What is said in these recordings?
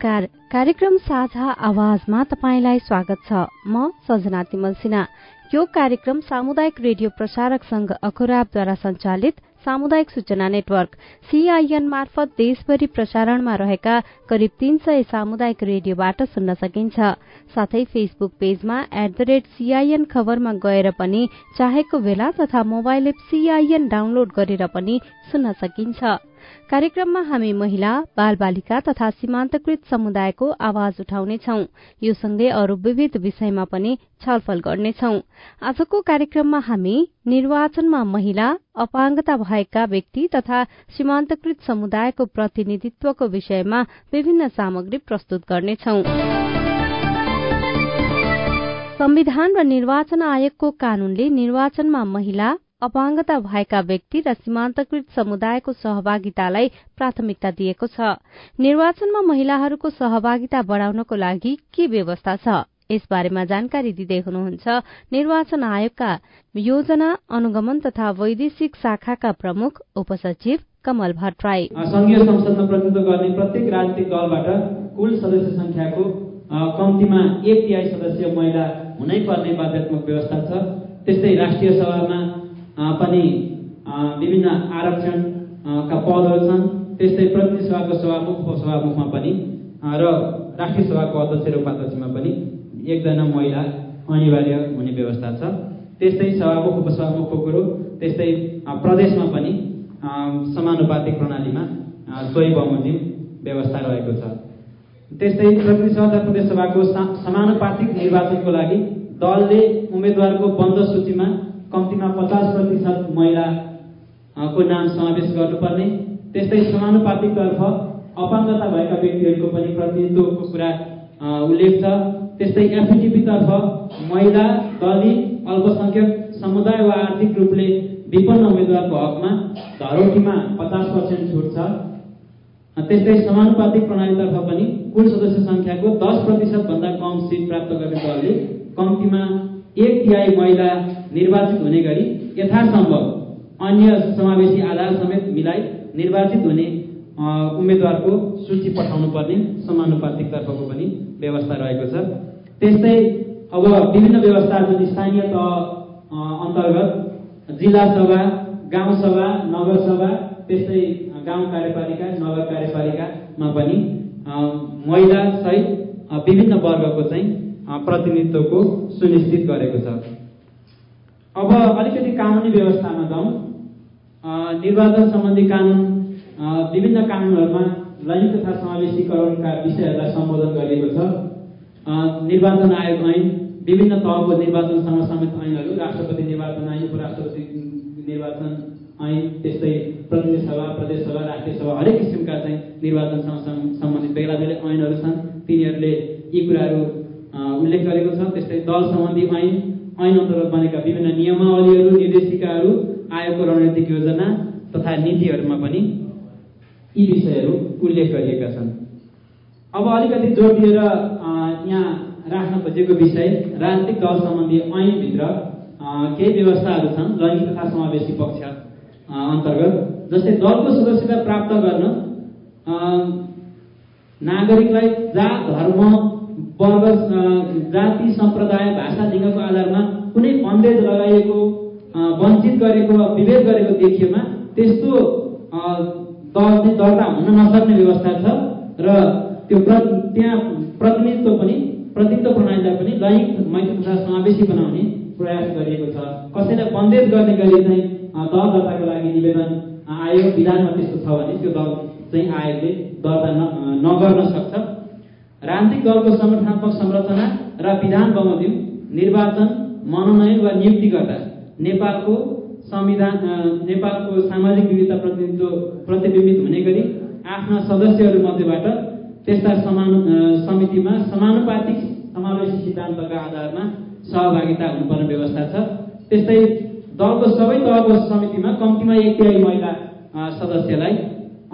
नमस्कार। कार्यक्रम साझा आवाजमा तपाईँलाई स्वागत छ। म सजना तिमल सिन्हा। यो कार्यक्रम सामुदायिक रेडियो प्रसारक संघ अखुराबद्वारा सञ्चालित सामुदायिक सूचना नेटवर्क सीआईएन मार्फत देशभरि प्रसारणमा रहेका करिब तीन सय सामुदायिक रेडियोबाट सुन्न सकिन्छ। साथै फेसबुक पेजमा एट द रेट सीआईएन खबरमा गएर पनि चाहेको बेला तथा मोबाइल एप सीआईएन डाउनलोड गरेर पनि सुन्न सकिन्छ। कार्यक्रममा हामी महिला बाल बालिका तथा सीमान्तकृत समुदायको आवाज उठाउनेछौ। यो सँगै अरू विविध विषयमा पनि छलफल गर्नेछौ। आजको कार्यक्रममा हामी निर्वाचनमा महिला अपाङ्गता भएका व्यक्ति तथा सीमान्तकृत समुदायको प्रतिनिधित्वको विषयमा विभिन्न सामग्री प्रस्तुत गर्नेछौ। संविधान र निर्वाचन आयोगको कानूनले निर्वाचनमा महिला अपाङ्गता भएका व्यक्ति र सीमान्तकृत समुदायको सहभागितालाई प्राथमिकता दिएको छ। निर्वाचनमा महिलाहरूको सहभागिता बढाउनको लागि के व्यवस्था छ? यसबारेमा जानकारी दिँदै हुनुहुन्छ निर्वाचन आयोगका योजना अनुगमन तथा वैदेशिक शाखाका प्रमुख उपसचिव कमल भट्टराई। संघीय संसदमा प्रतिनिधित्व गर्ने प्रत्येक राजनीतिक दलबाट कुल सदस्य संख्याको कम्तीमा एक तिहाई सदस्य महिला हुनै पर्ने बाध्यात्मक व्यवस्था छ। त्यस्तै राष्ट्रिय सभामा पनि विभिन्न आरक्षणका पदहरू छन्। त्यस्तै प्रतिनिधि सभाको सभामुख उपसभामुखमा पनि र राष्ट्रिय सभाको अध्यक्ष र उपाध्यक्षमा पनि एकजना महिला अनिवार्य हुने व्यवस्था छ। त्यस्तै सभामुख उपसभामुखको कुरो त्यस्तै प्रदेशमा पनि समानुपातिक प्रणालीमा सोही बमोजिम व्यवस्था रहेको छ। त्यस्तै प्रतिनिधि सभा तथा प्रदेश सभाको समानुपातिक निर्वाचनको लागि दलले उम्मेद्वारको बन्द सूचीमा कम्तीमा पचास प्रतिशत महिलाको नाम समावेश गर्नुपर्ने। त्यस्तै समानुपातिकतर्फ अपाङ्गता भएका व्यक्तिहरूको पनि प्रतिनिधित्वको कुरा उल्लेख छ। त्यस्तै एफिटिपीतर्फ महिला दलित अल्पसंख्यक समुदाय वा आर्थिक रूपले विपन्न उम्मेद्वारको हकमा धरोटीमा पचास पर्सेन्ट छुट छ। त्यस्तै समानुपातिक प्रणालीतर्फ पनि कुल सदस्य संख्याको दस प्रतिशतभन्दा कम सिट प्राप्त गर्ने दलले कम्तीमा एक तिहाई महिला निर्वाचित हुने गरी यथासम्भव अन्य समावेशी आधार समेत मिलाई निर्वाचित हुने उम्मेद्वारको सूची पठाउनु पर्ने समानुपातिकतर्फको पनि व्यवस्था रहेको छ। त्यस्तै अब विभिन्न व्यवस्था जुन स्थानीय तह अन्तर्गत जिल्ला सभा गाउँ सभा नगर सभा त्यस्तै गाउँ कार्यपालिका नगर कार्यपालिकामा पनि महिला सहित विभिन्न वर्गको चाहिँ प्रतिनिधित्वको सुनिश्चित गरेको छ। अब अलिकति कानुनी व्यवस्थामा जाउँ। निर्वाचन सम्बन्धी कानुन विभिन्न कानुनहरूमा लैङ्गिक तथा समावेशीकरणका विषयहरूलाई सम्बोधन गरिएको छ। निर्वाचन आयोग ऐन विभिन्न तहको निर्वाचनसँग समेत ऐनहरू राष्ट्रपति निर्वाचन ऐन उपराष्ट्रपति निर्वाचन ऐन त्यस्तै प्रतिनिधि सभा प्रदेश सभा राष्ट्रिय सभा हरेक किसिमका चाहिँ निर्वाचनसँग सम्बन्धित बेला बेलै ऐनहरू छन्। तिनीहरूले यी कुराहरू उल्लेख गरेको छ। त्यस्तै दल सम्बन्धी ऐन ऐन अन्तर्गत बनेका विभिन्न नियमावलीहरू निर्देशिकाहरू आयोगको रणनीतिक योजना तथा नीतिहरूमा पनि यी विषयहरू उल्लेख गरिएका छन्। अब अलिकति जोड दिएर यहाँ राख्न खोजेको विषय राजनीतिक दल सम्बन्धी ऐनभित्र केही व्यवस्थाहरू छन् लैङ्गिक तथा समावेशी पक्ष अन्तर्गत जस्तै दलको सदस्यता प्राप्त गर्न नागरिकलाई जात धर्म वर्ग जाति सम्प्रदाय भाषा लिङ्गको आधारमा कुनै बन्देज लगाइएको वञ्चित गरेको विभेद गरेको देखिएमा त्यस्तो दर्ता हुन नसक्ने व्यवस्था छ र त्यो प्र त्यहाँ प्रतिनिधित्व पनि प्रतिनिधित्व प्रणालीलाई पनि लैङ्गिक मैत्री तथा समावेशी बनाउने प्रयास गरिएको छ। कसैलाई बन्देज गर्ने गरी चाहिँ दल दर्ताको लागि निवेदन आयोग विधानमा त्यस्तो छ भने त्यो दल चाहिँ आयोगले दर्ता नगर्न सक्छ। राजनीतिक दलको संगठनात्मक संरचना र विधान बमोजिम निर्वाचन मनोनयन वा नियुक्ति गर्दा नेपालको संविधान नेपालको सामाजिक विविधता प्रतिनिधित्व प्रतिबिम्बित हुने गरी आफ्ना सदस्यहरू मध्येबाट त्यस्ता समान समितिमा समानुपातिक समावेशी सिद्धान्तका आधारमा सहभागिता हुनुपर्ने व्यवस्था छ। त्यस्तै दलको सबै तहको समितिमा कम्तीमा एक तिहाई महिला सदस्यलाई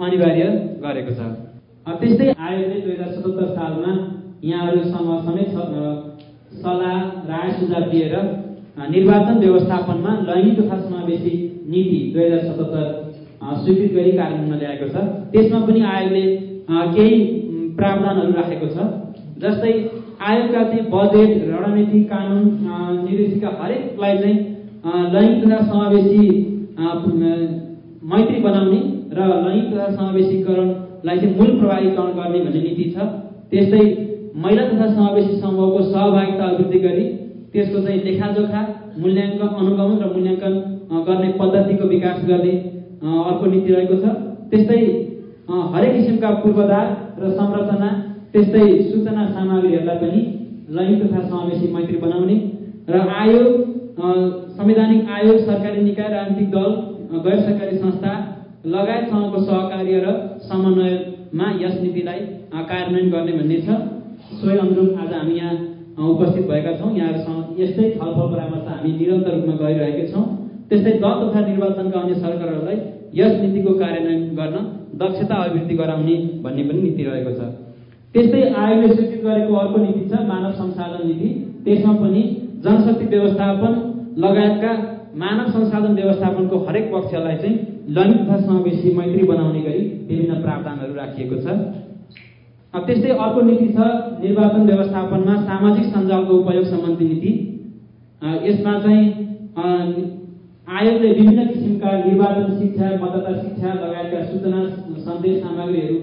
अनिवार्य गरेको छ। त्यस्तै आयोगले दुई हजार सतहत्तर सालमा यहाँहरूसँग समेत सल्लाह राय सुझाव दिएर निर्वाचन व्यवस्थापनमा लैङ्गिक तथा समावेशी नीति दुई हजार सतहत्तर स्वीकृत गरी कार्यान्वयनमा ल्याएको छ। त्यसमा पनि आयोगले केही प्रावधानहरू राखेको छ। जस्तै आयोगका चाहिँ बजेट रणनीति कानुन निर्देशिका हरेकलाई चाहिँ लैङ्गिक तथा समावेशी मैत्री बनाउने र लैङ्गिक तथा समावेशीकरणलाई चाहिँ मूल प्रभावीकरण गर्ने भन्ने नीति छ। त्यस्तै महिला तथा समावेशी समूहको सहभागिता अभिवृद्धि गरी त्यसको चाहिँ लेखाजोखा मूल्याङ्कन अनुगमन र मूल्याङ्कन गर्ने पद्धतिको विकास गर्ने अर्को नीति रहेको छ। त्यस्तै हरेक किसिमका पूर्वाधार र संरचना त्यस्तै सूचना सामग्रीहरूलाई पनि लैङ्गिक तथा समावेशी मैत्री बनाउने र आयोग संवैधानिक आयोग सरकारी निकाय राजनीतिक दल गैर सरकारी संस्था लगायतसँगको सहकार्य र समन्वयमा यस नीतिलाई कार्यान्वयन गर्ने भन्ने छ। सोही अनुरूप आज हामी यहाँ उपस्थित भएका छौँ। यहाँहरूसँग यस्तै छलफल परामर्श हामी निरन्तर रूपमा गरिरहेका छौँ। त्यस्तै दल तथा निर्वाचनका अन्य सरकारहरूलाई यस नीतिको कार्यान्वयन गर्न दक्षता अभिवृद्धि गराउने भन्ने पनि नीति रहेको छ। त्यस्तै आयोगले स्वीकृत गरेको अर्को नीति छ मानव संसाधन नीति। त्यसमा पनि जनशक्ति व्यवस्थापन लगायतका मानव संसाधन व्यवस्थापनको हरेक पक्षलाई चाहिँ लैङ्गिक तथा समावेशी मैत्री बनाउने गरी विभिन्न प्रावधानहरू राखिएको छ। त्यस्तै अर्को नीति छ निर्वाचन व्यवस्थापनमा सामाजिक सञ्जालको उपयोग सम्बन्धी नीति। यसमा चाहिँ आयोगले विभिन्न किसिमका निर्वाचन शिक्षा मतदाता शिक्षा लगायतका सूचना सन्देश सामग्रीहरू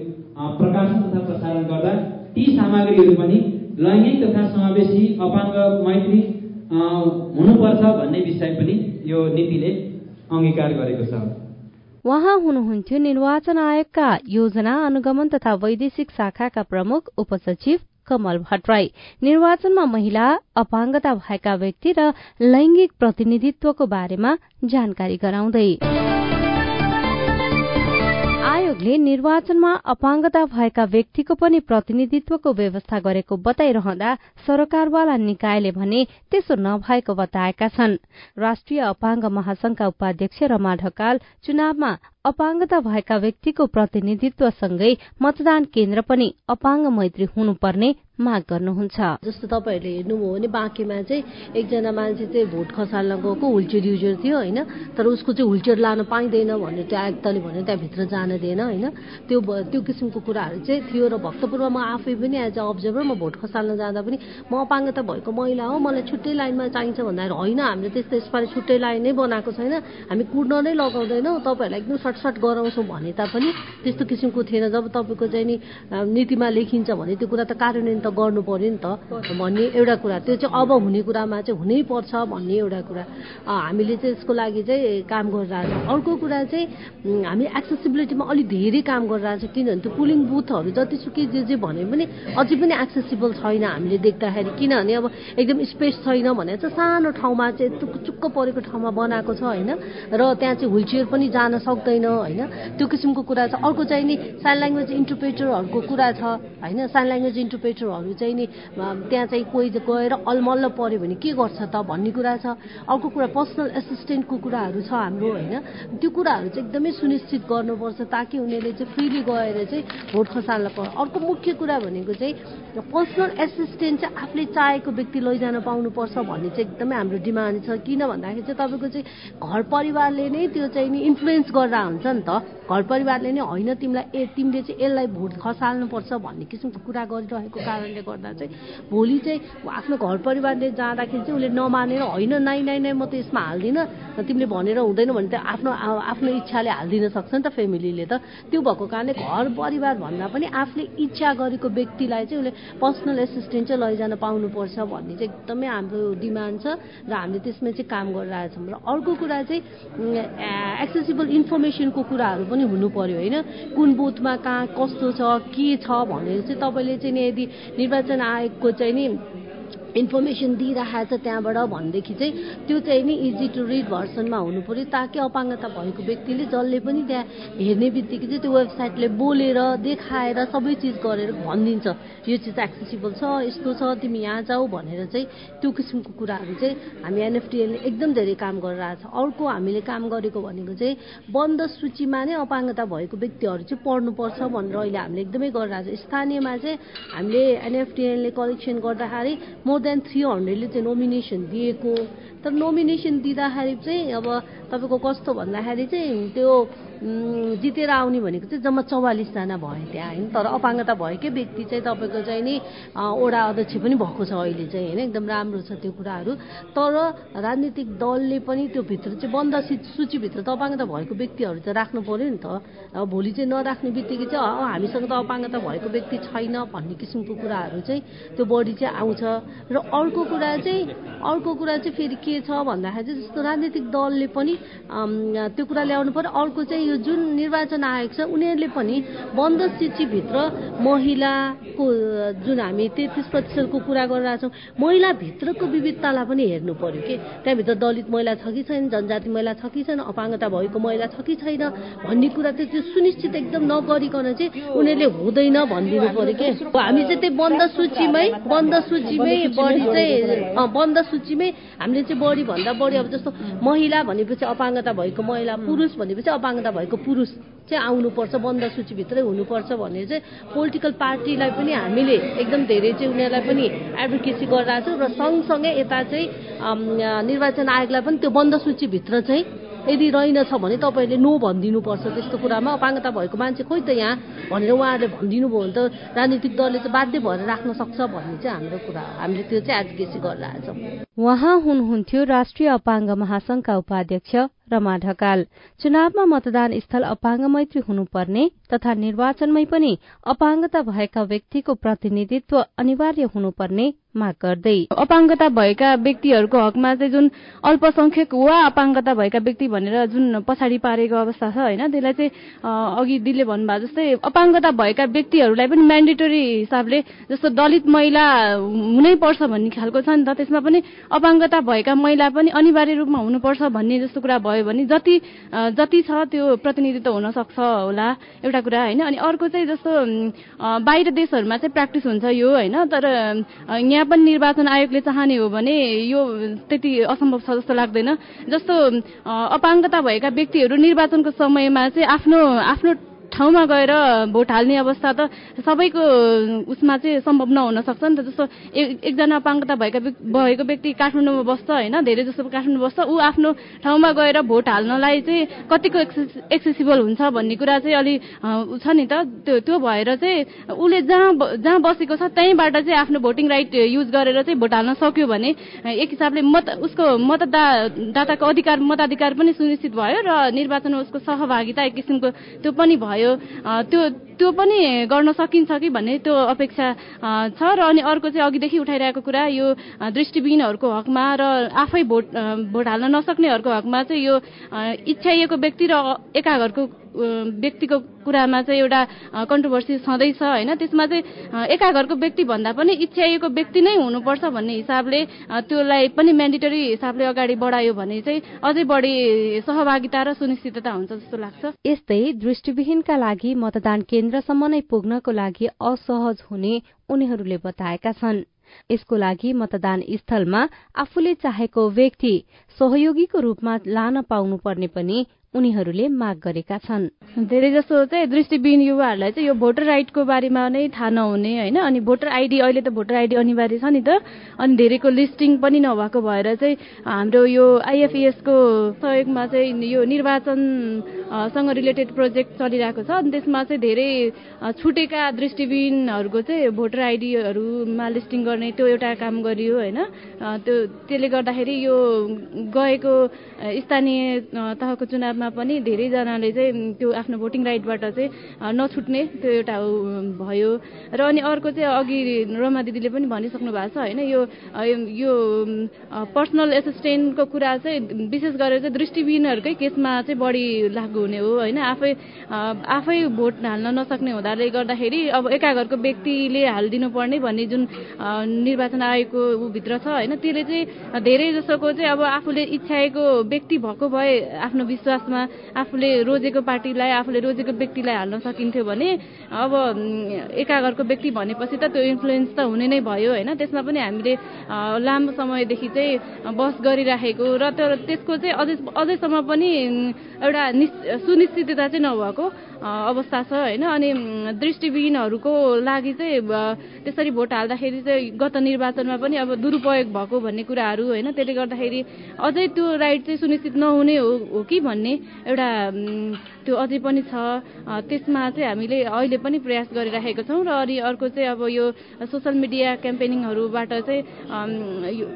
प्रकाशन तथा प्रसारण गर्दा ती सामग्रीहरू पनि लैङ्गिक तथा समावेशी अपाङ्ग मैत्री हुनुपर्छ भन्ने विषय पनि यो नीतिले अङ्गीकार गरेको छ। उहाँ हुनुहुन्थ्यो निर्वाचन आयोगका योजना अनुगमन तथा वैदेशिक शाखाका प्रमुख उपसचिव कमल भट्टराई। निर्वाचनमा महिला अपाङ्गता भएका व्यक्ति र लैंगिक प्रतिनिधित्वको बारेमा जानकारी गराउँदै। आयोगले निर्वाचनमा अपाङ्गता भएका व्यक्तिको पनि प्रतिनिधित्वको व्यवस्था गरेको बताइरहँदा सरकारवाला निकायले भने त्यसो नभएको बताएका छन्। राष्ट्रिय अपाङ्ग महासंघका उपाध्यक्ष रमा ढकाल चुनावमा अपाङ्गता भएका व्यक्तिको प्रतिनिधित्वसँगै मतदान केन्द्र पनि अपाङ्ग मैत्री हुनुपर्ने माग गर्नुहुन्छ। जस्तो तपाईँहरूले हेर्नुभयो भने बाँकीमा चाहिँ एकजना मान्छे चाहिँ भोट खसाल्न गएको हुलचेयर युजर थियो होइन तर उसको चाहिँ हुलचेयर लान पाइँदैन भन्ने त्यो आयुक्तले भन्यो त्यहाँभित्र जान दिएन होइन। त्यो त्यो किसिमको कुराहरू चाहिँ थियो र भक्तपुरमा म आफै पनि एज अ अब्जर्भर म भोट खसाल्न जाँदा पनि म अपाङ्गता भएको महिला हो मलाई छुट्टै लाइनमा चाहिन्छ भन्दाखेरि होइन हामीले त्यस्तो यसपालि छुट्टै लाइन नै बनाएको छैन हामी कुर्न नै लगाउँदैनौँ तपाईँहरूलाई एकदम सटसट गराउँछौँ भने तापनि त्यस्तो किसिमको थिएन। जब तपाईँको चाहिँ नि नीतिमा लेखिन्छ भने त्यो कुरा त कार्यान्वयन त गर्नु पर्यो नि त भन्ने एउटा कुरा। त्यो चाहिँ अब हुने कुरामा चाहिँ हुनै पर्छ भन्ने एउटा कुरा। हामीले चाहिँ यसको लागि चाहिँ काम गरिरहेछौँ। अर्को कुरा चाहिँ हामी एक्सेसिबिलिटीमा अलिक धेरै काम गरिरहेछ। किनभने त्यो पुलिङ बुथहरू जतिसुकै जे जे भने पनि अझै पनि एक्सेसिबल छैन हामीले देख्दाखेरि। किनभने अब एकदम स्पेस छैन भने चाहिँ सानो ठाउँमा चाहिँ चुक्क परेको ठाउँमा बनाएको छ होइन। र त्यहाँ चाहिँ व्हिलचेयर पनि जान सक्दैन। होइन? त्यो किसिमको कुरा छ। अर्को चाहिँ नि साइन ल्याङ्ग्वेज इन्टरप्रेटरहरूको कुरा छ। होइन? साइन ल्याङ्ग्वेज इन्टरप्रेटरहरू चाहिँ नि त्यहाँ चाहिँ कोही गएर अलमल्ल पऱ्यो भने के गर्छ त भन्ने कुरा छ। अर्को कुरा पर्सनल एसिस्टेन्टको कुराहरू छ हाम्रो होइन? त्यो कुराहरू चाहिँ एकदमै सुनिश्चित गर्नुपर्छ ताकि उनीहरूले चाहिँ फ्रिली गएर चाहिँ भोट खसाल्न पर्छ अर्को मुख्य कुरा भनेको चाहिँ पर्सनल एसिस्टेन्ट चाहिँ आफूले चाहेको व्यक्ति लैजान पाउनुपर्छ भन्ने चाहिँ एकदमै हाम्रो डिमान्ड छ। किन भन्दाखेरि चाहिँ तपाईँको चाहिँ घर परिवारले नै त्यो चाहिँ नि इन्फ्लुएन्स गरेर हुन्छ नि त। घर परिवारले नै होइन तिमीलाई ए तिमीले चाहिँ यसलाई भोट खसाल्नुपर्छ भन्ने किसिमको कुरा गरिरहेको कारणले गर्दा चाहिँ भोलि चाहिँ आफ्नो घर परिवारले जाँदाखेरि चाहिँ उसले नमानेर होइन नाइ नाइ नाइ म त यसमा हाल्दिनँ तिमीले भनेर हुँदैन भने त आफ्नो आफ्नो इच्छाले हालिदिन सक्छ नि त फ्यामिलीले त। त्यो भएको कारणले घर परिवार भन्दा पनि आफूले इच्छा गरेको व्यक्तिलाई चाहिँ उसले पर्सनल एसिस्टेन्ट चाहिँ लैजान पाउनुपर्छ भन्ने चाहिँ एकदमै हाम्रो डिमान्ड छ र हामीले त्यसमा चाहिँ काम गरिरहेछौँ। र अर्को कुरा चाहिँ एक्सेसिबल इन्फर्मेसनको कुराहरू पनि हुनु पर्यो होइन? कुन बुथमा कहाँ कस्तो छ के छ भनेर चाहिँ तपाईँले चाहिँ यदि निर्वाचन आयोगको चाहिँ नि इन्फर्मेसन दिइरहेको छ त्यहाँबाट भनेदेखि चाहिँ त्यो चाहिँ नि इजी टु रिड भर्सनमा हुनु पऱ्यो। ताकि अपाङ्गता भएको व्यक्तिले जसले पनि त्यहाँ हेर्ने बित्तिकै चाहिँ त्यो वेबसाइटले बोलेर देखाएर सबै चिज गरेर भनिदिन्छ यो चिज एक्सेसिबल छ यस्तो छ तिमी यहाँ जाऊ भनेर चाहिँ त्यो किसिमको कुराहरू चाहिँ हामी एनएफटिएलले एकदम धेरै काम गरिरहेछ अर्को हामीले काम गरेको भनेको चाहिँ बन्द सूचीमा नै अपाङ्गता भएको व्यक्तिहरू चाहिँ पढ्नुपर्छ भनेर अहिले हामीले एकदमै गरिरहेको छ। स्थानीयमा चाहिँ हामीले एनएफटिएलले कलेक्सन गर्दाखेरि मोर देन थ्री हन्ड्रेडले चाहिँ नोमिनेसन दिएको तर नोमिनेसन दिँदाखेरि चाहिँ अब तपाईँको कस्तो भन्दाखेरि चाहिँ त्यो जितेर आउने भनेको चाहिँ जम्मा चौवालिसजना भयो त्यहाँ होइन? तर अपाङ्गता भएकै व्यक्ति चाहिँ तपाईँको चाहिँ नि वडा अध्यक्ष पनि भएको छ अहिले चाहिँ होइन? एकदम राम्रो छ त्यो कुराहरू। तर राजनीतिक दलले पनि त्यो भित्र चाहिँ बन्द सूचीभित्र त अपाङ्गता भएको व्यक्तिहरू त राख्नु पऱ्यो नि त। अब भोलि चाहिँ नराख्ने बित्तिकै चाहिँ हामीसँग त अपाङ्गता भएको व्यक्ति छैन भन्ने किसिमको कुराहरू चाहिँ त्यो बढी चाहिँ आउँछ। र अर्को कुरा चाहिँ अर्को कुरा चाहिँ फेरि के छ भन्दाखेरि चाहिँ जस्तो राजनीतिक दलले पनि त्यो कुरा ल्याउनु पर्यो। अर्को चाहिँ यो जुन निर्वाचन आयोग छ उनीहरूले पनि बन्द सूचीभित्र महिलाको जुन हामी तेत्तिस प्रतिशतको कुरा गरिरहेछौँ महिलाभित्रको विविधतालाई पनि हेर्नु पर्यो कि? त्यहाँभित्र दलित महिला छ कि छैन जनजाति महिला छ कि छैन अपाङ्गता भएको महिला छ कि छैन भन्ने कुरा चाहिँ त्यो सुनिश्चित एकदम नगरिकन चाहिँ उनीहरूले हुँदैन भनिदिनु पर्यो कि? हामी चाहिँ त्यही बन्द सूचीमै बन्द सूचीमै बढी चाहिँ बन्द सूचीमै हामीले चाहिँ बढी भन्दा बढी अब जस्तो महिला भनेपछि अपाङ्गता भएको महिला पुरुष भनेपछि अपाङ्गता भएको पुरुष चाहिँ आउनुपर्छ बन्द सूचीभित्रै हुनुपर्छ भन्ने चाहिँ पोलिटिकल पार्टीलाई पनि हामीले एकदम धेरै चाहिँ उनीहरूलाई पनि एडभोकेसी गरिरहेको छौँ र सँगसँगै यता चाहिँ निर्वाचन आयोगलाई पनि त्यो बन्द सूचीभित्र चाहिँ यदि रहेनछ भने तपाईँहरूले नो भनिदिनुपर्छ। त्यस्तो कुरामा अपाङ्गता भएको मान्छे खोइ त यहाँ भनेर उहाँहरूले भनिदिनु भयो भने त राजनीतिक दलले चाहिँ बाध्य भएर राख्न सक्छ भन्ने चाहिँ हाम्रो कुरा हो। हामीले त्यो चाहिँ एडभोकेसी गरिरहेछौँ उहाँ हुनुहुन्थ्यो राष्ट्रिय अपाङ्ग महासंघका उपाध्यक्ष रमा ढकाल। चुनावमा मतदान स्थल अपाङ्ग मैत्री हुनुपर्ने तथा निर्वाचनमै पनि अपाङ्गता भएका व्यक्तिको प्रतिनिधित्व अनिवार्य हुनुपर्ने माग गर्दै। अपाङ्गता भएका व्यक्तिहरूको हकमा चाहिँ जुन अल्पसंख्यक वा अपाङ्गता भएका व्यक्ति भनेर जुन पछाडि पारेको अवस्था छ होइन त्यसलाई चाहिँ अघि दिदीले भन्नुभयो जस्तै अपाङ्गता भएका व्यक्तिहरूलाई पनि म्यान्डेटरी हिसाबले जस्तो दलित महिला हुनै पर्छ भन्ने खालको छ नि त त्यसमा पनि अपाङ्गता भएका महिला पनि अनिवार्य रूपमा हुनुपर्छ भन्ने जस्तो कुरा भयो भने जति जति छ त्यो प्रतिनिधित्व हुन सक्छ होला एउटा कुरा होइन। अनि अर्को चाहिँ जस्तो बाहिर देशहरूमा चाहिँ प्र्याक्टिस हुन्छ यो होइन तर यहाँ पनि निर्वाचन आयोगले चाहने हो भने यो त्यति असम्भव छ जस्तो लाग्दैन। जस्तो अपाङ्गता भएका व्यक्तिहरू निर्वाचनको समयमा चाहिँ आफ्नो आफ्नो ठाउँमा गएर भोट हाल्ने अवस्था त सबैको उसमा चाहिँ सम्भव नहुन सक्छ नि त। जस्तो एकजना अपाङ्गता भएका भएको व्यक्ति काठमाडौँमा बस्छ होइन धेरै जस्तो काठमाडौँ बस्छ ऊ आफ्नो ठाउँमा गएर भोट हाल्नलाई चाहिँ कतिको एक्सेसिबल हुन्छ भन्ने कुरा चाहिँ अलि छ नि त। त्यो त्यो भएर चाहिँ उसले जहाँ जहाँ बसेको छ त्यहीँबाट चाहिँ आफ्नो भोटिङ राइट युज गरेर चाहिँ भोट हाल्न सक्यो भने एक हिसाबले मत उसको मतदाताको अधिकार मताधिकार पनि सुनिश्चित भयो र निर्वाचनमा उसको सहभागिता एक किसिमको त्यो पनि भयो। भयो। त्यो त्यो पनि गर्न सकिन्छ कि भन्ने त्यो अपेक्षा छ र अनि अर्को चाहिँ अघिदेखि उठाइरहेको कुरा यो दृष्टिविहीनहरूको हकमा र आफै भोट भोट हाल्न नसक्नेहरूको हकमा चाहिँ यो इच्छाइएको व्यक्ति र एका घरको व्यक्तिको कुरामा चाहिँ एउटा कन्ट्रोभर्सी छँदैछ होइन? त्यसमा चाहिँ एका घरको व्यक्ति भन्दा पनि इच्छाइएको व्यक्ति नै हुनुपर्छ भन्ने हिसाबले त्योलाई पनि म्यान्डेटरी हिसाबले अगाडि बढायो भने चाहिँ अझै बढी सहभागिता र सुनिश्चितता हुन्छ जस्तो लाग्छ। यस्तै दृष्टिविहीनका लागि मतदान केन्द्रसम्म नै पुग्नको लागि असहज हुने उनीहरूले बताएका छन्। यसको लागि मतदान स्थलमा आफूले चाहेको व्यक्ति सहयोगीको रूपमा लान पाउनुपर्ने पनि उनीहरूले माग गरेका छन्। धेरै जसो चाहिँ दृष्टिविहीन युवाहरूलाई चाहिँ यो भोटर राइटको बारेमा नै थाहा नहुने होइन अनि भोटर आइडी अहिले त भोटर आइडी अनिवार्य छ नि त अनि धेरैको लिस्टिङ पनि नभएको भएर चाहिँ हाम्रो यो आइएफइएसको सहयोगमा चाहिँ यो निर्वाचनसँग रिलेटेड प्रोजेक्ट चलिरहेको छ अनि त्यसमा चाहिँ धेरै छुटेका दृष्टिविहीनहरूको चाहिँ भोटर आइडीहरूमा लिस्टिङ गर्ने त्यो एउटा काम गरियो होइन। त्यो त्यसले गर्दाखेरि यो गएको स्थानीय तहको चुनावमा पनि धेरैजनाले चाहिँ त्यो आफ्नो भोटिङ राइटबाट चाहिँ नछुट्ने त्यो एउटा भयो। र अनि अर्को चाहिँ अघि रमा दिदीले पनि भनिसक्नु भएको छ होइन यो यो पर्सनल एसिस्टेन्टको कुरा चाहिँ विशेष गरेर चाहिँ दृष्टिविहीनहरूकै केसमा चाहिँ बढी लागु हुने हो होइन। आफै आफै भोट हाल्न नसक्ने हुँदाले गर्दाखेरि अब एका घरको व्यक्तिले हालिदिनु पर्ने भन्ने जुन निर्वाचन आयोगको भित्र छ होइन त्यसले चाहिँ धेरै जसोको चाहिँ अब आफूले इच्छाएको व्यक्ति भएको भए आफ्नो विश्वासमा त्यसमा आफूले रोजेको पार्टीलाई आफूले रोजेको व्यक्तिलाई हाल्न सकिन्थ्यो भने अब एका घरको व्यक्ति भनेपछि त त्यो इन्फ्लुएन्स त हुने नै भयो होइन। त्यसमा पनि हामीले लामो समयदेखि चाहिँ बस गरिराखेको र त्यो त्यसको चाहिँ अझै अझैसम्म पनि एउटा सुनिश्चितता चाहिँ नभएको अवस्था छ होइन। अनि दृष्टिविहीनहरूको लागि चाहिँ त्यसरी भोट हाल्दाखेरि चाहिँ गत निर्वाचनमा पनि अब दुरुपयोग भएको भन्ने कुराहरू होइन। त्यसले गर्दाखेरि अझै त्यो राइट चाहिँ सुनिश्चित नहुने हो कि भन्ने एउटा त्यो अझै पनि छ। त्यसमा चाहिँ हामीले अहिले पनि प्रयास गरिराखेको छौँ र अनि अर्को चाहिँ अब यो सोसियल मिडिया क्याम्पेनिङहरूबाट चाहिँ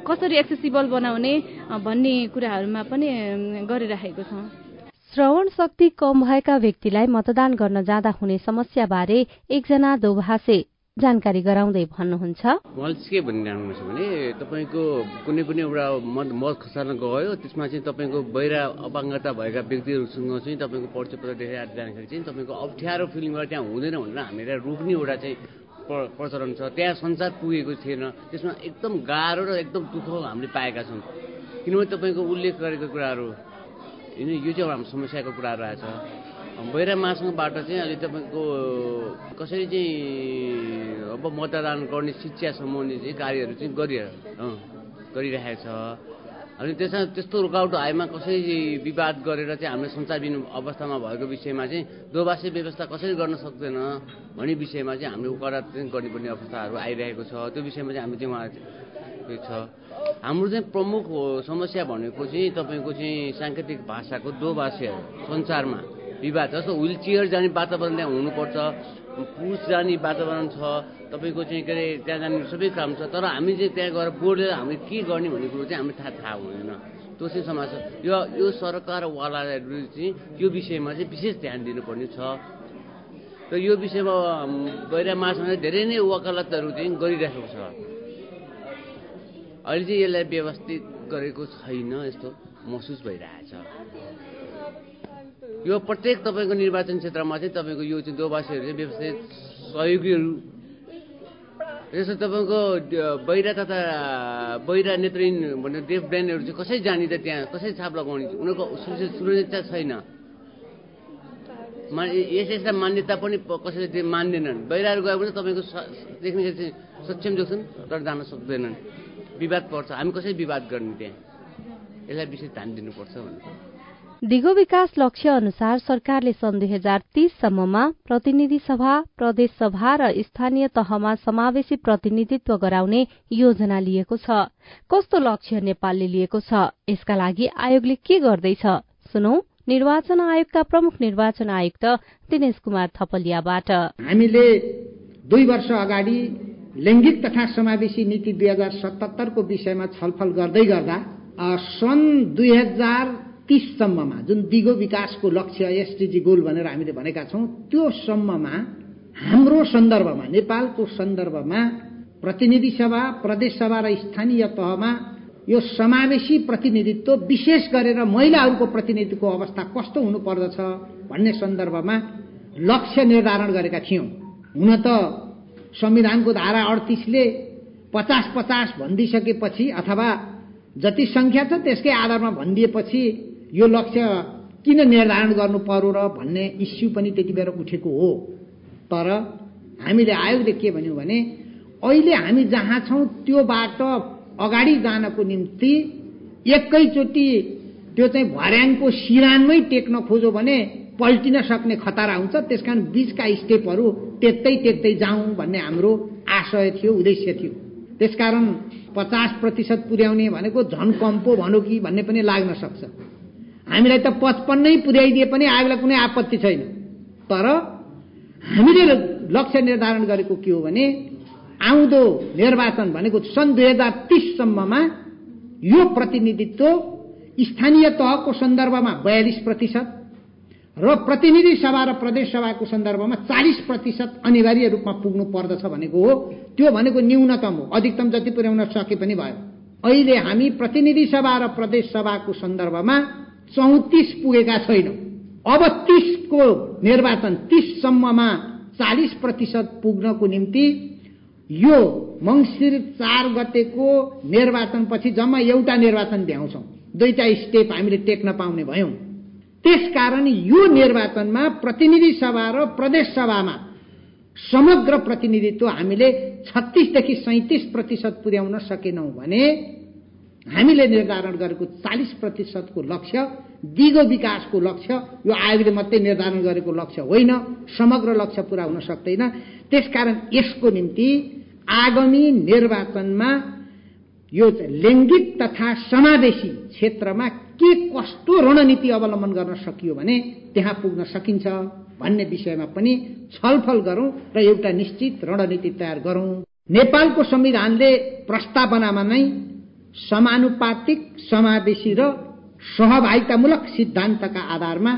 कसरी एक्सेसिबल बनाउने भन्ने कुराहरूमा पनि गरिराखेको छौँ। श्रवण शक्ति कम भएका व्यक्तिलाई मतदान गर्न जाँदा हुने समस्याबारे एकजना दोभाषे जानकारी गराउँदै भन्नुहुन्छ। उहाँले चाहिँ के भनिरहनु छ भने तपाईँको कुनै पनि एउटा मत मत खसाल्न गयो त्यसमा चाहिँ तपाईँको बहिरा अपाङ्गता भएका व्यक्तिहरूसँग चाहिँ तपाईँको परिचय पत्र देखाएर जाँदाखेरि चाहिँ तपाईँको अप्ठ्यारो फिलिङ गरेर त्यहाँ हुँदैन भनेर हामीलाई रोक्ने एउटा चाहिँ प्रचलन छ। त्यहाँ संसार पुगेको थिएन। त्यसमा एकदम गाह्रो र एकदम दुःख हामीले पाएका छौँ। किनभने तपाईँको उल्लेख गरेको कुराहरू होइन यो चाहिँ हाम्रो समस्याको कुराहरू आएछ बहिरा महासङ्घबाट चाहिँ अहिले तपाईँको कसरी चाहिँ अब मतदान गर्ने शिक्षा सम्बन्धी चाहिँ कार्यहरू चाहिँ गरिरह गरिरहेको छ? अनि त्यसमा त्यस्तो रुकावट आएमा कसरी विवाद गरेर चाहिँ हामीले सञ्चारबिन अवस्थामा भएको विषयमा चाहिँ दोबासे व्यवस्था कसरी गर्न सक्दैन भन्ने विषयमा चाहिँ हामीले उपराध चाहिँ गर्नुपर्ने अवस्थाहरू आइरहेको छ। त्यो विषयमा चाहिँ हामी चाहिँ उहाँ छ। हाम्रो चाहिँ प्रमुख समस्या भनेको चाहिँ तपाईँको चाहिँ साङ्केतिक भाषाको दोभाषीहरू सञ्चारमा विवाद जस्तो विल चेयर जाने वातावरण त्यहाँ हुनुपर्छ पुरुष जाने वातावरण छ तपाईँको चाहिँ के अरे त्यहाँ जाने सबै काम छ तर हामी चाहिँ त्यहाँ गएर बोर्डेर हामी के गर्ने भन्ने कुरो चाहिँ हामीलाई थाहा थाहा हुँदैन। त्यो चाहिँ समाज यो यो सरकारवालाहरू चाहिँ त्यो विषयमा चाहिँ विशेष ध्यान दिनुपर्ने छ। र यो विषयमा गैरा महासङ्घले धेरै नै वकालतहरू चाहिँ गरिरहेको छ। अहिले चाहिँ यसलाई व्यवस्थित गरेको छैन यस्तो। महसुस भइरहेछ। यो प्रत्येक तपाईँको निर्वाचन क्षेत्रमा चाहिँ तपाईँको यो चाहिँ दोबासीहरू चाहिँ व्यवस्थित सहयोगीहरू जस्तो तपाईँको बहिरा तथा बहिरा नेत्रहीन भन्ने डेफ ब्रान्डहरू चाहिँ कसरी जाने त त्यहाँ कसरी छाप लगाउने उनीहरूको सुरक्षितता छैन। मा यस यस्ता मान्यता पनि कसैले त्यो मान्दैनन्। बहिराहरू गयो भने तपाईँको देख्ने चाहिँ सक्षम देख्छन् तर जान सक्दैनन्। विवाद पर्छ। हामी कसरी विवाद गर्ने त्यहाँ? यसलाई विशेष ध्यान दिनुपर्छ भन्नु दिगो विकास लक्ष्य अनुसार सरकारले सन् दुई हजार तीससम्ममा प्रतिनिधि सभा प्रदेश सभा र स्थानीय तहमा समावेशी प्रतिनिधित्व गराउने योजना लिएको छ। कस्तो लक्ष्य नेपालले लिएको छ? यसका लागि आयोगले के गर्दैछ? सुनौ निर्वाचन आयोगका प्रमुख निर्वाचन आयुक्त दिनेश कुमार थपलियाबाट। हामीले दुई वर्ष अगाडि लैङ्गिक तथा समावेशी नीति दुई हजार सतहत्तरको विषयमा छलफल गर्दै गर्दा सन् दुई हजार तीससम्ममा जुन दिगो विकासको लक्ष्य एसडिजी गोल भनेर हामीले भनेका छौँ त्यो सम्ममा हाम्रो सन्दर्भमा नेपालको सन्दर्भमा प्रतिनिधि सभा प्रदेश सभा र स्थानीय तहमा यो समावेशी प्रतिनिधित्व विशेष गरेर महिलाहरूको प्रतिनिधित्वको अवस्था कस्तो हुनु पर्दछ भन्ने सन्दर्भमा लक्ष्य निर्धारण गरेका थियौँ। हुन त संविधानको धारा अडतिसले पचास पचास भनिदिइसकेपछि अथवा जति सङ्ख्या छ त्यसकै आधारमा भनिदिएपछि यो लक्ष्य किन निर्धारण गर्नु पर्यो र भन्ने इस्यु पनि त्यति बेला उठेको हो। तर हामीले आयोगले के भन्यौँ भने अहिले हामी जहाँ छौँ त्योबाट अगाडि जानको निम्ति एकैचोटि त्यो चाहिँ भर्याङको सिरानमै टेक्न खोज्यो भने पल्टिन सक्ने खतरा हुन्छ। त्यस कारण बिचका स्टेपहरू टेक्दै टेक्दै जाउँ भन्ने हाम्रो आशय थियो उद्देश्य थियो। त्यसकारण पचास प्रतिशत पुर्याउने भनेको झन कम पो भनौँ कि भन्ने पनि लाग्न सक्छ। हामीलाई त पचपन्नै पुर्याइदिए पनि आयोगलाई कुनै आपत्ति छैन। तर हामीले लक्ष्य निर्धारण गरेको के हो भने आउँदो निर्वाचन भनेको सन् दुई हजार तिससम्ममा यो प्रतिनिधित्व स्थानीय तहको सन्दर्भमा बयालिस प्रतिशत र प्रतिनिधि सभा र प्रदेश सभाको सन्दर्भमा चालिस प्रतिशत अनिवार्य रूपमा पुग्नु पर्दछ भनेको हो। त्यो भनेको न्यूनतम हो। अधिकतम जति पुर्याउन सके पनि भयो। अहिले हामी प्रतिनिधि सभा र प्रदेश सभाको सन्दर्भमा चौतिस पुगेका छैनौँ। अब तिसको निर्वाचन तिससम्ममा चालिस प्रतिशत पुग्नको निम्ति यो मङ्सिर चार गतेको निर्वाचनपछि जम्मा एउटा निर्वाचन भ्याउँछौँ। दुईटा स्टेप हामीले टेक्न पाउने भयौँ। त्यसकारण यो निर्वाचनमा प्रतिनिधि सभा र प्रदेश सभामा समग्र प्रतिनिधित्व हामीले छत्तिसदेखि सैतिस प्रतिशत पुर्याउन सकेनौँ भने हामीले निर्धारण गरेको चालिस प्रतिशतको लक्ष्य दिगो विकासको लक्ष्य यो आयोगले मात्रै निर्धारण गरेको लक्ष्य होइन समग्र लक्ष्य पुरा हुन सक्दैन। त्यसकारण यसको निम्ति आगामी निर्वाचनमा यो लैङ्गिक तथा समावेशी क्षेत्रमा के कस्तो रणनीति अवलम्बन गर्न सकियो भने त्यहाँ पुग्न सकिन्छ भन्ने विषयमा पनि छलफल गरौं र एउटा निश्चित रणनीति तयार गरौं। नेपालको संविधानले प्रस्तावनामा नै समानुपातिक समावेशी र सहभागितामूलक सिद्धान्तका आधारमा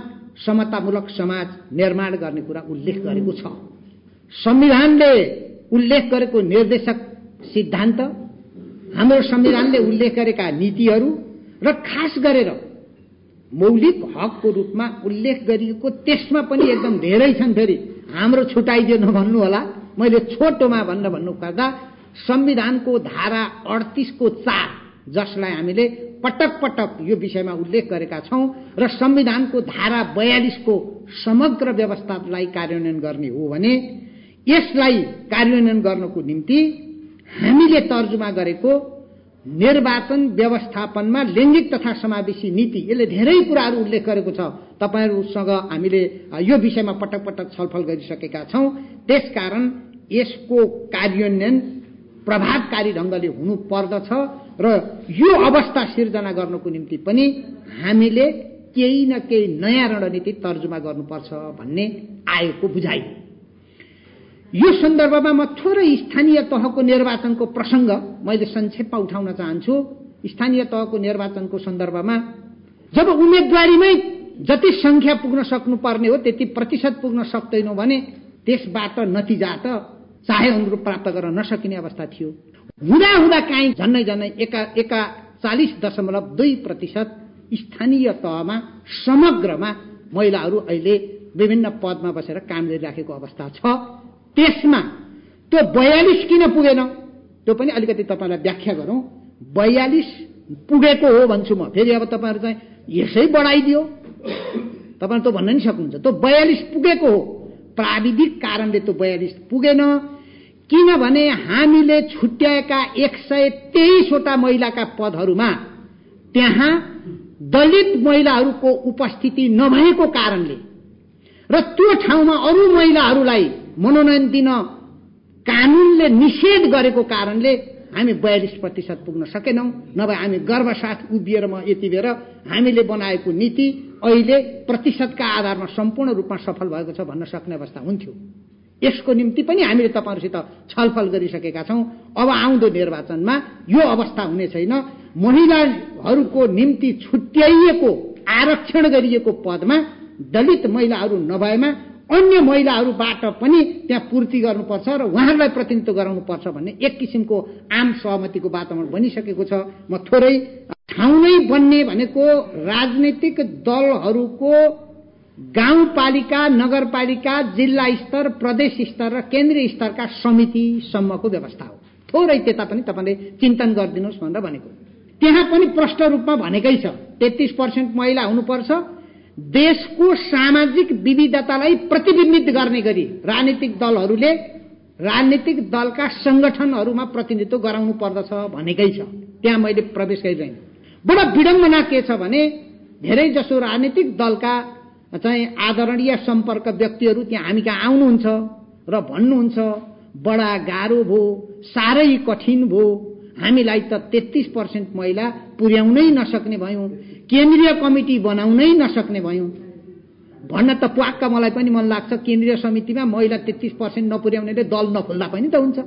समतामूलक समाज निर्माण गर्ने कुरा उल्लेख गरेको छ। संविधानले उल्लेख गरेको निर्देशक सिद्धान्त हाम्रो संविधानले उल्लेख गरेका नीतिहरू र खास गरेर मौलिक हकको रूपमा उल्लेख गरिएको त्यसमा पनि एकदम धेरै छन् फेरि। हाम्रो छुट्याइदियो नभन्नु होला। मैले छोटोमा भन्न भन्नु पर्दा संविधानको धारा अडतिसको चार जसलाई हामीले पटक पटक यो विषयमा उल्लेख गरेका छौं र संविधानको धारा बयालिसको समग्र व्यवस्थालाई कार्यान्वयन गर्ने हो भने यसलाई कार्यान्वयन गर्नको निम्ति हामीले तर्जुमा गरेको निर्वाचन व्यवस्थापनमा लैङ्गिक तथा समावेशी नीति यसले धेरै कुराहरू उल्लेख गरेको छ। तपाईँहरूसँग हामीले यो विषयमा पटक पटक छलफल गरिसकेका छौं। त्यसकारण यसको कार्यान्वयन प्रभावकारी ढंगले हुनु पर्दछ र यो अवस्था सिर्जना गर्नको निम्ति पनि हामीले केही न केही नयाँ रणनीति तर्जुमा गर्नुपर्छ भन्ने आएको बुझाइ। यो सन्दर्भमा म थोरै स्थानीय तहको निर्वाचनको प्रसंग मैले संक्षेपमा उठाउन चाहन्छु। स्थानीय तहको निर्वाचनको सन्दर्भमा जब उम्मेद्वारीमै जति संख्या पुग्न सक्नुपर्ने हो त्यति प्रतिशत पुग्न सक्दैनौ भने त्यसबाट नतिजा त चाहे अनुरूप प्राप्त गर्न नसकिने अवस्था थियो। हुँदा हुँदा काहीँ झन्नै झन्नै एका एका चालिस दशमलव दुई प्रतिशत स्थानीय तहमा समग्रमा महिलाहरू अहिले विभिन्न पदमा बसेर काम गरिराखेको अवस्था छ। त्यसमा त्यो बयालिस किन पुगेन? त्यो पनि अलिकति तपाईँलाई व्याख्या गरौँ। बयालिस पुगेको हो भन्छु म। फेरि अब तपाईँहरू चाहिँ यसै बढाइदियो। तपाईँहरू त भन्न नि सक्नुहुन्छ। त्यो बयालिस पुगेको हो। प्राविधिक कारणले त्यो बयालिस पुगेन। किनभने हामीले छुट्याएका एक सय तेइसवटा महिलाका पदहरूमा त्यहाँ दलित महिलाहरूको उपस्थिति नभएको कारणले र त्यो ठाउँमा अरू महिलाहरूलाई मनोनयन दिन कानूनले निषेध गरेको कारणले हामी बयालिस प्रतिशत पुग्न सकेनौं नभए हामी गर्वसाथ उभिएर म यति बेर हामीले बनाएको नीति अहिले प्रतिशतका आधारमा सम्पूर्ण रूपमा सफल भएको छ भन्न सक्ने अवस्था हुन्थ्यो। यसको निम्ति पनि हामीले तपाईँहरूसित छलफल गरिसकेका छौं। अब आउँदो निर्वाचनमा यो अवस्था हुने छैन। महिलाहरूको निम्ति छुट्याइएको आरक्षण गरिएको पदमा दलित महिलाहरू नभएमा अन्य महिलाहरूबाट पनि त्यहाँ पूर्ति गर्नुपर्छ र उहाँहरूलाई प्रतिनिधित्व गराउनुपर्छ भन्ने एक किसिमको आम सहमतिको वातावरण बनिसकेको छ। म थोरै ठाउँ नै बन्ने भनेको राजनैतिक दलहरूको गाउँपालिका नगरपालिका जिल्ला स्तर प्रदेश स्तर र केन्द्रीय स्तरका समितिसम्मको व्यवस्था हो। थोरै त्यता पनि तपाईँले चिन्तन गरिदिनुहोस् भनेर भनेको। त्यहाँ पनि प्रष्ट रूपमा भनेकै छ तेत्तिस पर्सेन्ट महिला हुनुपर्छ देशको सामाजिक विविधतालाई प्रतिबिम्बित गर्ने गरी राजनीतिक दलहरूले राजनीतिक दलका संगठनहरूमा प्रतिनिधित्व गराउनु पर्दछ भनेकै छ। त्यहाँ मैले प्रवेश गरिरहेँ बडो विडम्बना के छ भने धेरै जसो राजनीतिक दलका चाहिँ आदरणीय सम्पर्क व्यक्तिहरू त्यहाँ हामी कहाँ आउनुहुन्छ र भन्नुहुन्छ बडा गाह्रो भयो साह्रै कठिन भयो हामीलाई त तेत्तिस पर्सेन्ट महिला पुर्याउनै नसक्ने भयौँ केन्द्रीय कमिटी बनाउनै नसक्ने भयौँ। भन्न त प्वाक्क मलाई पनि मन लाग्छ केन्द्रीय समितिमा महिला तेत्तिस पर्सेन्ट नपुर्याउनेले दल नखोल्दा पनि त हुन्छ।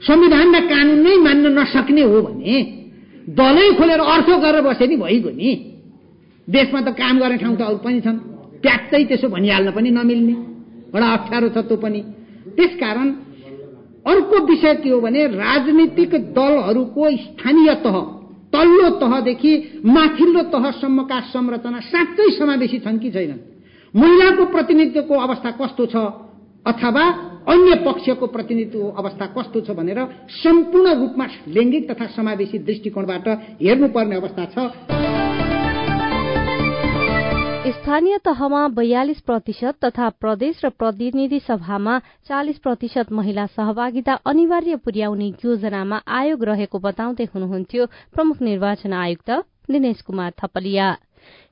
संविधान र कानून नै मान्न नसक्ने हो भने दलै खोलेर अर्थ गरेर बसे नि भइगयो नि। देशमा त काम गर्ने ठाउँ त अरू पनि छन्। प्याट्टै त्यसो भनिहाल्न पनि नमिल्ने। बडा अप्ठ्यारो छ त्यो पनि। त्यसकारण अर्को विषय के हो भने राजनीतिक दलहरूको स्थानीय तह तल्लो तहदेखि माथिल्लो तहसम्मका संरचना साँच्चै समावेशी छन् कि छैनन्? महिलाको प्रतिनिधित्वको अवस्था कस्तो छ? अथवा अन्य पक्षको प्रतिनिधित्व अवस्था कस्तो छ भनेर सम्पूर्ण रूपमा लैङ्गिक तथा समावेशी दृष्टिकोणबाट हेर्नुपर्ने अवस्था छ। स्थानीय तहमा बयालिस प्रतिशत तथा प्रदेश र प्रतिनिधि सभामा चालिस प्रतिशत महिला सहभागिता अनिवार्य पुर्याउने योजनामा आयोग रहेको बताउँदै हुनुहुन्थ्यो प्रमुख निर्वाचन आयुक्त दिनेश कुमार थपलिया।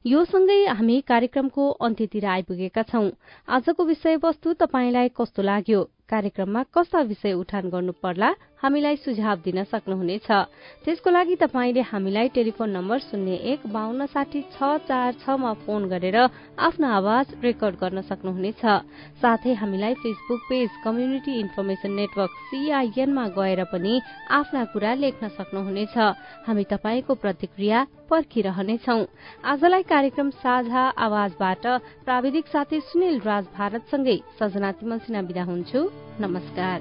यो सँगै हामी कार्यक्रमको अन्त्यतिर आइपुगेका छौं। आजको विषयवस्तु तपाईँलाई कस्तो लाग्यो? कार्यक्रममा कस्ता विषय उठान गर्नु पर्ला हामीलाई सुझाव दिन सक्नुहुनेछ। त्यसको लागि तपाईँले हामीलाई टेलिफोन नम्बर शून्य एक बान्न साठी छ चार छमा फोन गरेर आफ्नो आवाज रेकर्ड गर्न सक्नुहुनेछ। साथै हामीलाई Facebook page community information network सीआईएनमा गएर पनि आफ्ना कुरा लेख्न सक्नुहुनेछ। हामी तपाईँको प्रतिक्रिया पर्खिरहनेछौ। आजलाई कार्यक्रम साझा आवाजबाट प्राविधिक साथी सुनिल राज भारतसँगै सजना तिमल सिना विदा हुन्छु। नमस्कार